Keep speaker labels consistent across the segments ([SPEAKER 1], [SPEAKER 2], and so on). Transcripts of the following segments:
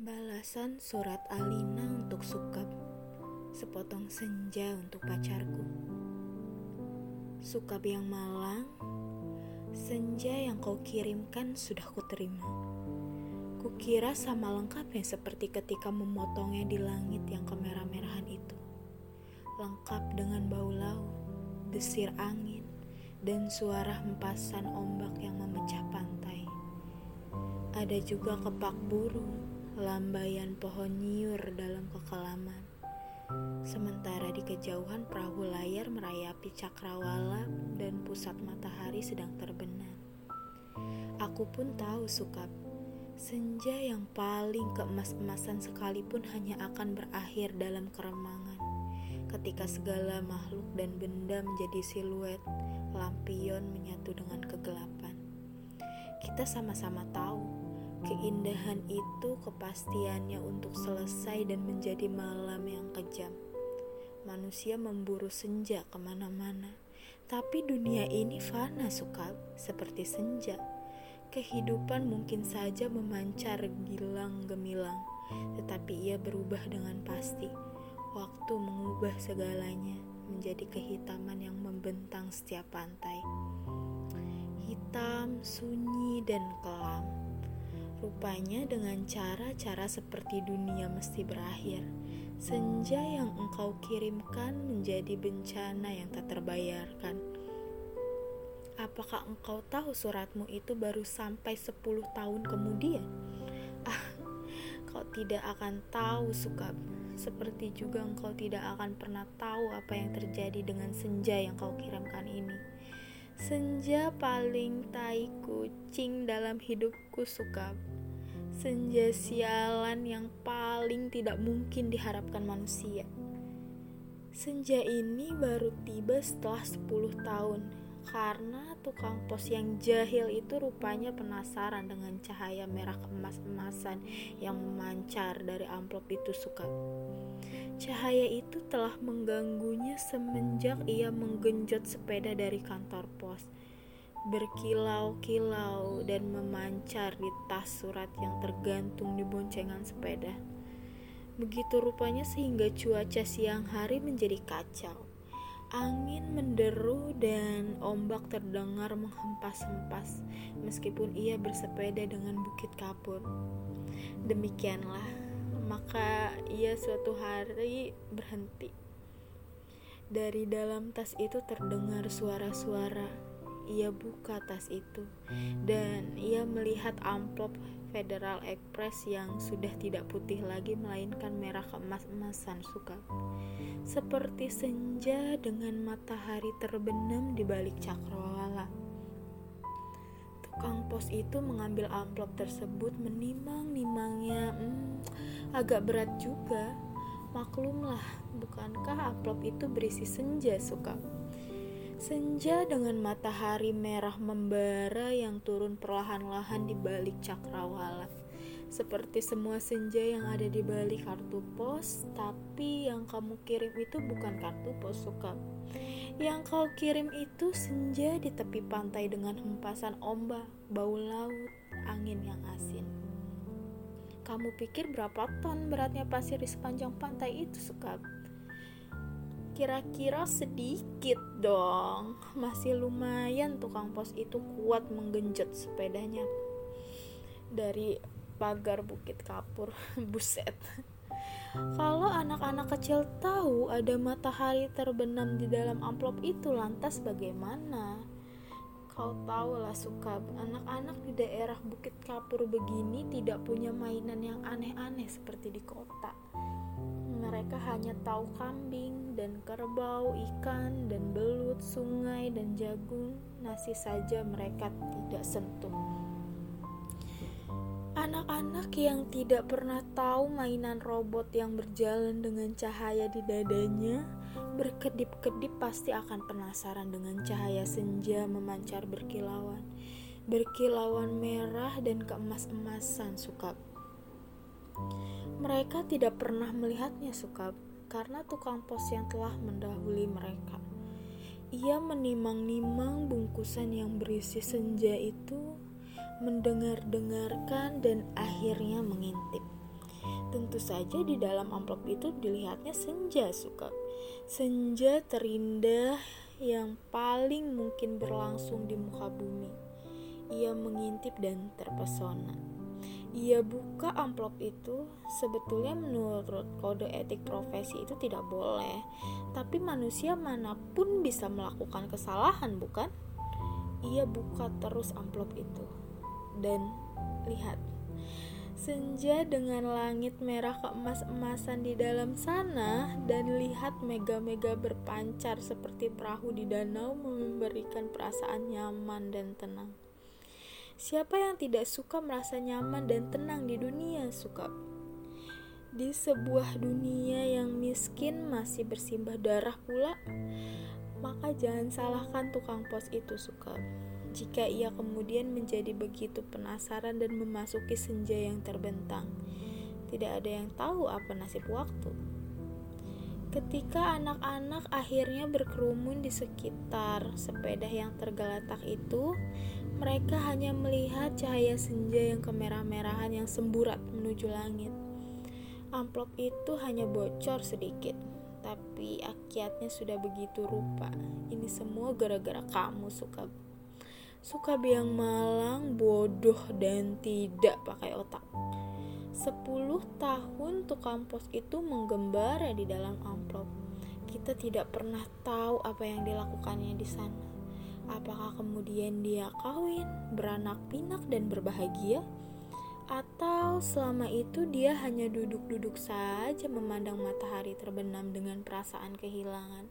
[SPEAKER 1] Balasan surat Alina untuk Sukap Sepotong senja untuk pacarku. Sukap yang malang Senja yang kau kirimkan sudah kuterima. Kukira sama lengkapnya seperti ketika memotongnya di langit yang kemerah-merahan itu. Lengkap dengan bau laut, desir angin, dan suara hempasan ombak yang memecah pantai. Ada juga kepak burung lambaian pohon nyiur dalam kekelaman. Sementara di kejauhan perahu layar merayapi cakrawala dan pusat matahari sedang terbenam. Aku pun tahu sukap, senja yang paling keemas-emasan sekalipun hanya akan berakhir dalam keremangan. Ketika segala makhluk dan benda menjadi siluet, lampion menyatu dengan kegelapan. Kita sama-sama tahu Keindahan itu kepastiannya untuk selesai dan menjadi malam yang kejam. Manusia memburu senja ke mana-mana, tapi dunia ini fana suka seperti senja. Kehidupan mungkin saja memancar gilang gemilang, tetapi ia berubah dengan pasti. Waktu mengubah segalanya menjadi kehitaman yang membentang setiap pantai. Hitam, sunyi, dan kelam Rupanya dengan cara-cara seperti dunia mesti berakhir. Senja yang engkau kirimkan menjadi bencana yang tak terbayarkan. Apakah engkau tahu suratmu itu baru sampai 10 tahun kemudian? Ah, kau tidak akan tahu suka seperti juga engkau tidak akan pernah tahu apa yang terjadi dengan senja yang kau kirimkan ini. Senja paling tai kucing dalam hidupku suka senja sialan yang paling tidak mungkin diharapkan manusia. Senja ini baru tiba setelah 10 tahun karena tukang pos yang jahil itu rupanya penasaran dengan cahaya merah kemas-emasan yang memancar dari amplop itu suka. Cahaya itu telah mengganggunya semenjak ia menggenjot sepeda dari kantor pos berkilau-kilau dan memancar di tas surat yang tergantung di boncengan sepeda. Begitu rupanya sehingga cuaca siang hari menjadi kacau. Angin menderu dan ombak terdengar menghempas-hempas meskipun ia bersepeda dengan bukit kapur. Demikianlah, maka ia suatu hari berhenti. Dari dalam tas itu terdengar suara-suara ia buka tas itu dan ia melihat amplop Federal Express yang sudah tidak putih lagi melainkan merah keemas-emasan suka. Seperti senja dengan matahari terbenam di balik cakrawala. Tukang pos itu mengambil amplop tersebut menimang-nimangnya. Hmm, agak berat juga. Maklumlah, bukankah amplop itu berisi senja suka? Senja dengan matahari merah membara yang turun perlahan-lahan di balik cakrawala. Seperti semua senja yang ada di balik kartu pos, tapi yang kamu kirim itu bukan kartu pos suka. Yang kau kirim itu senja di tepi pantai dengan hempasan ombak, bau laut, angin yang asin. Kamu pikir berapa ton beratnya pasir di sepanjang pantai itu suka? Kira-kira sedikit dong. Masih lumayan tukang pos itu kuat menggenjot sepedanya dari pagar Bukit Kapur. Buset. Kalau anak-anak kecil tahu ada matahari terbenam di dalam amplop itu, lantas bagaimana? Kau tahu lah suka anak-anak di daerah Bukit Kapur begini tidak punya mainan yang aneh-aneh seperti di kota mereka hanya tahu kambing dan kerbau, ikan dan belut, sungai dan jagung. Nasi saja mereka tidak sentuh. Anak-anak yang tidak pernah tahu mainan robot yang berjalan dengan cahaya di dadanya, berkedip-kedip pasti akan penasaran dengan cahaya senja memancar berkilauan. Berkilauan merah dan keemas-emasan suka mereka tidak pernah melihatnya suka karena tukang pos yang telah mendahului mereka. Ia menimang-nimang bungkusan yang berisi senja itu, mendengar-dengarkan dan akhirnya mengintip. Tentu saja di dalam amplop itu dilihatnya senja suka. Senja terindah yang paling mungkin berlangsung di muka bumi. Ia mengintip dan terpesona. Ia buka amplop itu, sebetulnya menurut kode etik profesi itu tidak boleh, tapi manusia mana pun bisa melakukan kesalahan, bukan? Ia buka terus amplop itu, dan lihat, senja dengan langit merah keemas-emasan di dalam sana, dan lihat mega-mega berpancar seperti perahu di danau, memberikan perasaan nyaman dan tenang. Siapa yang tidak suka merasa nyaman dan tenang di dunia? Suka di sebuah dunia yang miskin masih bersimbah darah pula. Maka jangan salahkan tukang pos itu suka. Jika ia kemudian menjadi begitu penasaran dan memasuki senja yang terbentang, tidak ada yang tahu apa nasib waktu. Ketika anak-anak akhirnya berkerumun di sekitar sepeda yang tergeletak itu, mereka hanya melihat cahaya senja yang kemerah-merahan yang semburat menuju langit. Amplop itu hanya bocor sedikit, tapi akiatnya sudah begitu rupa. Ini semua gara-gara kamu suka suka biang malang, bodoh dan tidak pakai otak. Sepuluh tahun tukang pos itu menggembara di dalam amplop. Kita tidak pernah tahu apa yang dilakukannya di sana. Apakah kemudian dia kawin, beranak pinak, dan berbahagia? Atau selama itu dia hanya duduk-duduk saja memandang matahari terbenam dengan perasaan kehilangan,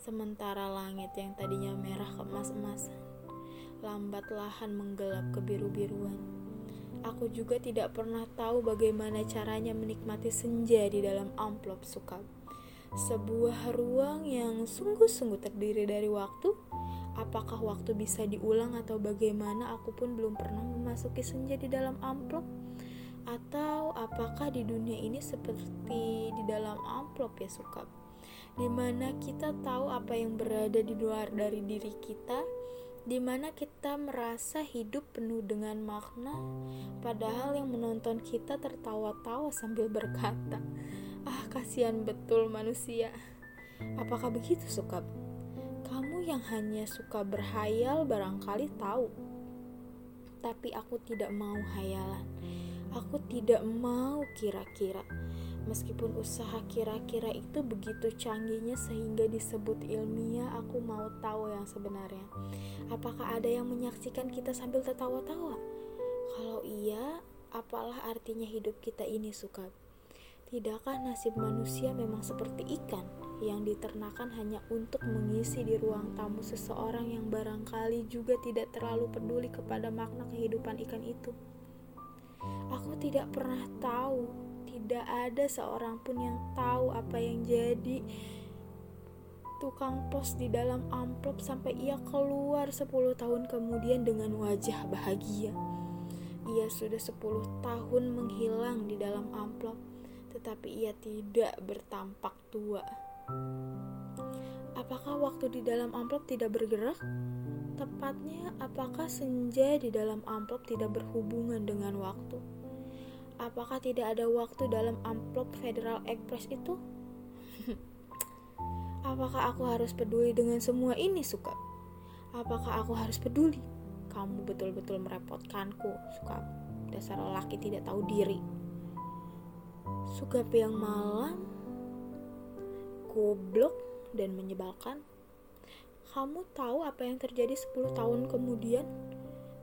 [SPEAKER 1] sementara langit yang tadinya merah kemas-emasan, lambat lahan menggelap kebiru-biruan. Aku juga tidak pernah tahu bagaimana caranya menikmati senja di dalam amplop sukab. Sebuah ruang yang sungguh-sungguh terdiri dari waktu, Apakah waktu bisa diulang atau bagaimana aku pun belum pernah memasuki senja di dalam amplop? Atau apakah di dunia ini seperti di dalam amplop ya suka? Di mana kita tahu apa yang berada di luar dari diri kita, di mana kita merasa hidup penuh dengan makna, padahal yang menonton kita tertawa-tawa sambil berkata, "Ah, kasihan betul manusia." Apakah begitu, Sukab? Kamu yang hanya suka berhayal barangkali tahu. Tapi aku tidak mau hayalan. Aku tidak mau kira-kira. Meskipun usaha kira-kira itu begitu canggihnya sehingga disebut ilmiah, aku mau tahu yang sebenarnya. Apakah ada yang menyaksikan kita sambil tertawa-tawa? Kalau iya, apalah artinya hidup kita ini, suka? Tidakkah nasib manusia memang seperti ikan? yang diternakan hanya untuk mengisi di ruang tamu seseorang yang barangkali juga tidak terlalu peduli kepada makna kehidupan ikan itu. Aku tidak pernah tahu, tidak ada seorang pun yang tahu apa yang jadi tukang pos di dalam amplop sampai ia keluar 10 tahun kemudian dengan wajah bahagia. Ia sudah 10 tahun menghilang di dalam amplop, tetapi ia tidak bertampak tua. Apakah waktu di dalam amplop tidak bergerak? Tepatnya, apakah senja di dalam amplop tidak berhubungan dengan waktu? Apakah tidak ada waktu dalam amplop Federal Express itu? Apakah aku harus peduli dengan semua ini, Suka? Apakah aku harus peduli? Kamu betul-betul merepotkanku, Suka. Dasar lelaki tidak tahu diri. Suka yang malam goblok dan menyebalkan. Kamu tahu apa yang terjadi 10 tahun kemudian?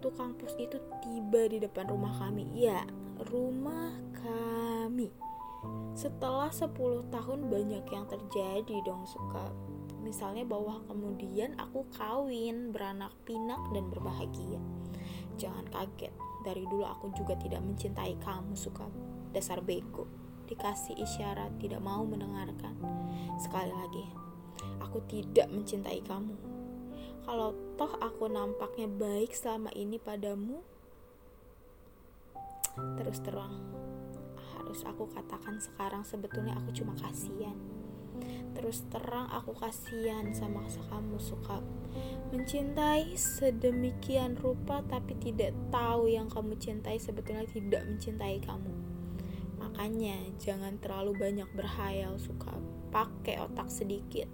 [SPEAKER 1] Tukang pos itu tiba di depan rumah kami. Ya, rumah kami. Setelah 10 tahun banyak yang terjadi dong suka. Misalnya bahwa kemudian aku kawin, beranak pinak dan berbahagia. Jangan kaget, dari dulu aku juga tidak mencintai kamu suka. Dasar bego dikasih isyarat tidak mau mendengarkan. Sekali lagi, aku tidak mencintai kamu. Kalau toh aku nampaknya baik selama ini padamu, terus terang harus aku katakan sekarang sebetulnya aku cuma kasihan. Terus terang aku kasihan sama kamu suka mencintai sedemikian rupa tapi tidak tahu yang kamu cintai sebetulnya tidak mencintai kamu Makanya jangan terlalu banyak berhayal suka pakai otak sedikit.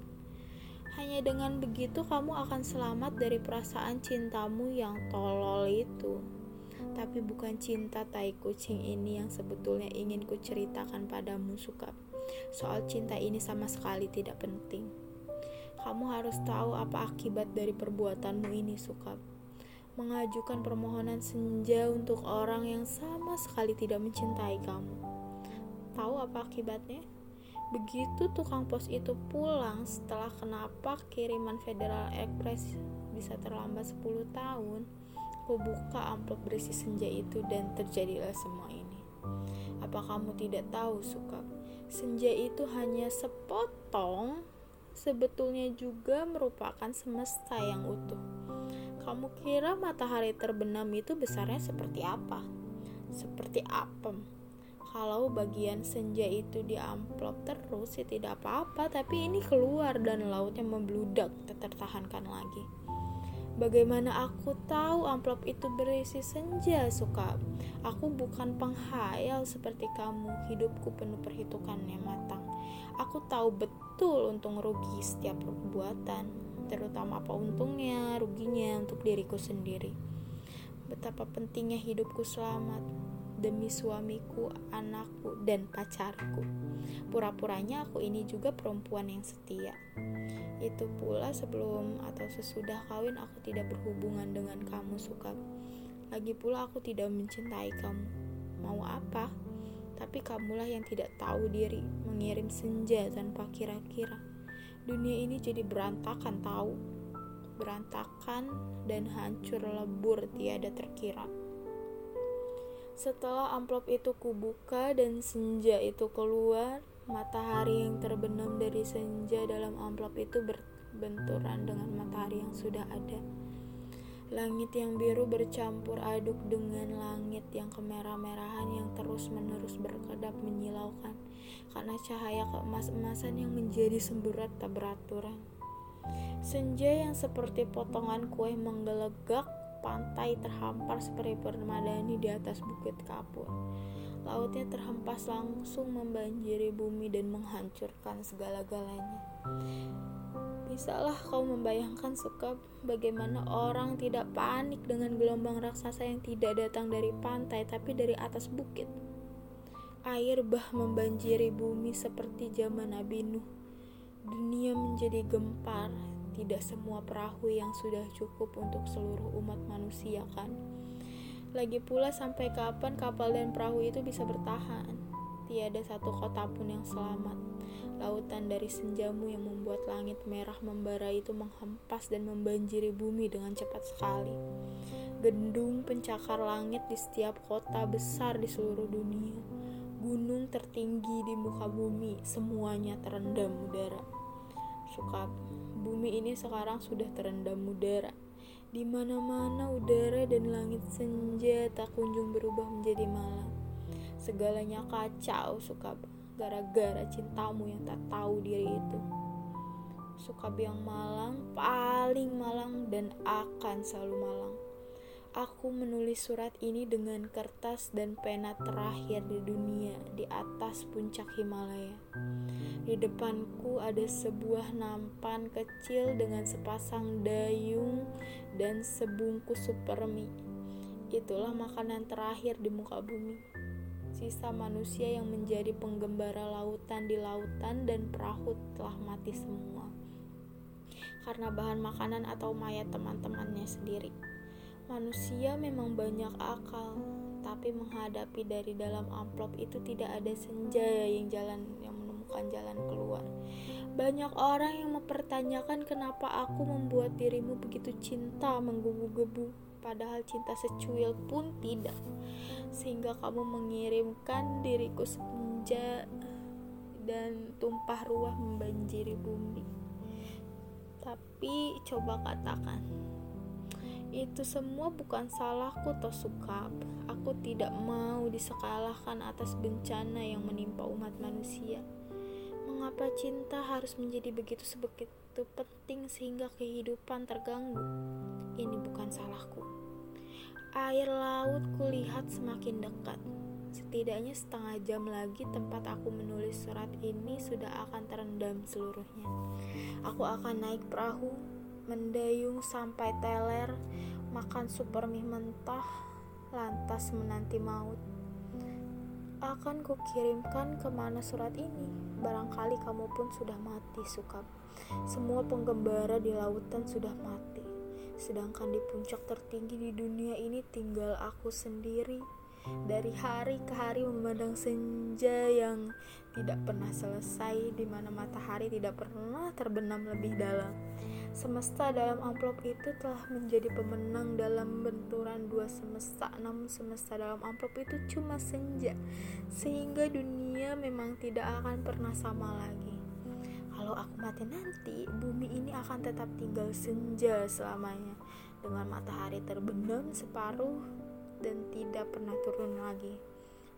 [SPEAKER 1] Hanya dengan begitu kamu akan selamat dari perasaan cintamu yang tolol itu. Tapi bukan cinta tai kucing ini yang sebetulnya ingin ku ceritakan padamu suka. Soal cinta ini sama sekali tidak penting. Kamu harus tahu apa akibat dari perbuatanmu ini suka. Mengajukan permohonan senja untuk orang yang sama sekali tidak mencintai kamu. Tahu apa akibatnya? Begitu tukang pos itu pulang setelah kenapa kiriman Federal Express bisa terlambat 10 tahun, Aku buka amplop berisi senja itu dan terjadilah semua ini. Apa kamu tidak tahu, Suka? Senja itu hanya sepotong, sebetulnya juga merupakan semesta yang utuh. Kamu kira matahari terbenam itu besarnya seperti apa? Seperti apem. Kalau bagian senja itu di amplop terus sih tidak apa-apa, tapi ini keluar dan lautnya membludak, tak tertahankan lagi. Bagaimana aku tahu amplop itu berisi senja, suka? Aku bukan penghayal seperti kamu. Hidupku penuh perhitungan yang matang. Aku tahu betul untung rugi setiap perbuatan, terutama apa untungnya, ruginya untuk diriku sendiri. Betapa pentingnya hidupku selamat demi suamiku, anakku, dan pacarku. Pura-puranya aku ini juga perempuan yang setia. Itu pula sebelum atau sesudah kawin aku tidak berhubungan dengan kamu suka. Lagi pula aku tidak mencintai kamu. Mau apa? Tapi kamulah yang tidak tahu diri mengirim senja tanpa kira-kira. Dunia ini jadi berantakan tahu. Berantakan dan hancur lebur tiada terkira. Setelah amplop itu kubuka dan senja itu keluar, Matahari yang terbenam dari senja dalam amplop itu berbenturan dengan matahari yang sudah ada. Langit yang biru bercampur aduk dengan langit yang kemerah-merahan yang terus-menerus berkedap menyilaukan karena cahaya keemas-emasan yang menjadi semburat tak beraturan. Senja yang seperti potongan kue menggelegak pantai terhampar seperti permadani di atas bukit kapur. Lautnya terhempas langsung membanjiri bumi dan menghancurkan segala-galanya. Bisalah kau membayangkan suka bagaimana orang tidak panik dengan gelombang raksasa yang tidak datang dari pantai tapi dari atas bukit. Air bah membanjiri bumi seperti zaman Nabi Nuh. Dunia menjadi gempar, tidak semua perahu yang sudah cukup untuk seluruh umat manusia kan. Lagi pula sampai kapan kapal dan perahu itu bisa bertahan? Tiada satu kota pun yang selamat. Lautan dari senjamu yang membuat langit merah membara itu menghempas dan membanjiri bumi dengan cepat sekali. Gendung pencakar langit di setiap kota besar di seluruh dunia. Gunung tertinggi di muka bumi, semuanya terendam udara. Bumi ini sekarang sudah terendam udara di mana-mana udara dan langit senja tak kunjung berubah menjadi malam. Segalanya kacau, suka gara-gara cintamu yang tak tahu diri itu. Suka yang malang, paling malang dan akan selalu malang. Aku menulis surat ini dengan kertas dan pena terakhir di dunia di atas puncak Himalaya. Di depanku ada sebuah nampan kecil dengan sepasang dayung dan sebungkus super mie. Itulah makanan terakhir di muka bumi. Sisa manusia yang menjadi penggembara lautan di lautan dan perahu telah mati semua. Karena bahan makanan atau mayat teman-temannya sendiri. Manusia memang banyak akal, tapi menghadapi dari dalam amplop itu tidak ada senja yang jalan yang menemukan jalan keluar. Banyak orang yang mempertanyakan kenapa aku membuat dirimu begitu cinta menggebu-gebu, padahal cinta secuil pun tidak. Sehingga kamu mengirimkan diriku senja dan tumpah ruah membanjiri bumi. Tapi coba katakan, itu semua bukan salahku toh sukap. Aku tidak mau disekalahkan atas bencana yang menimpa umat manusia. Mengapa cinta harus menjadi begitu sebegitu penting sehingga kehidupan terganggu? Ini bukan salahku. Air laut kulihat semakin dekat. Setidaknya setengah jam lagi tempat aku menulis surat ini sudah akan terendam seluruhnya. Aku akan naik perahu, mendayung sampai teler, makan super mie mentah, lantas menanti maut. Akan kukirimkan ke mana surat ini? Barangkali kamu pun sudah mati, Sukap. Semua penggembara di lautan sudah mati. Sedangkan di puncak tertinggi di dunia ini tinggal aku sendiri dari hari ke hari memandang senja yang tidak pernah selesai di mana matahari tidak pernah terbenam lebih dalam. Semesta dalam amplop itu telah menjadi pemenang dalam benturan dua semesta, namun semesta dalam amplop itu cuma senja, sehingga dunia memang tidak akan pernah sama lagi. Kalau aku mati nanti, bumi ini akan tetap tinggal senja selamanya, dengan matahari terbenam separuh dan tidak pernah turun lagi.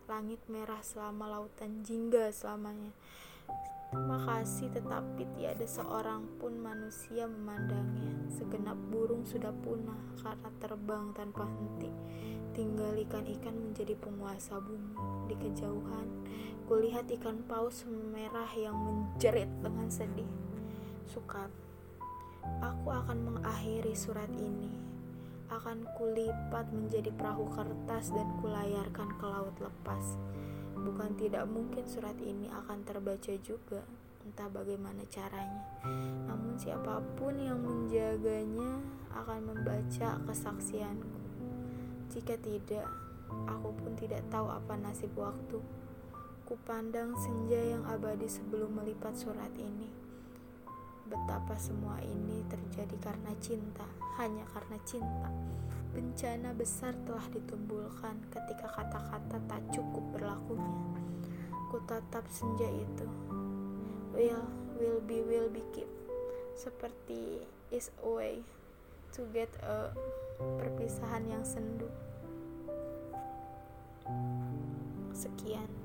[SPEAKER 1] Langit merah selama lautan jingga selamanya. Terima kasih tetapi tiada seorang pun manusia memandangnya. Segenap burung sudah punah karena terbang tanpa henti. Tinggal ikan-ikan menjadi penguasa bumi. Di kejauhan, kulihat ikan paus merah yang menjerit dengan sedih. Sukap, aku akan mengakhiri surat ini akan kulipat menjadi perahu kertas dan kulayarkan ke laut lepas. Bukan tidak mungkin surat ini akan terbaca juga, entah bagaimana caranya. Namun siapa pun yang menjaganya akan membaca kesaksianku. Jika tidak, aku pun tidak tahu apa nasib waktu. Kupandang senja yang abadi sebelum melipat surat ini betapa semua ini terjadi karena cinta, hanya karena cinta. Bencana besar telah ditumbulkan ketika kata-kata tak cukup berlakunya. Ku tatap senja itu. Will, will be, will be keep. Seperti is a way to get a perpisahan yang sendu. Sekian.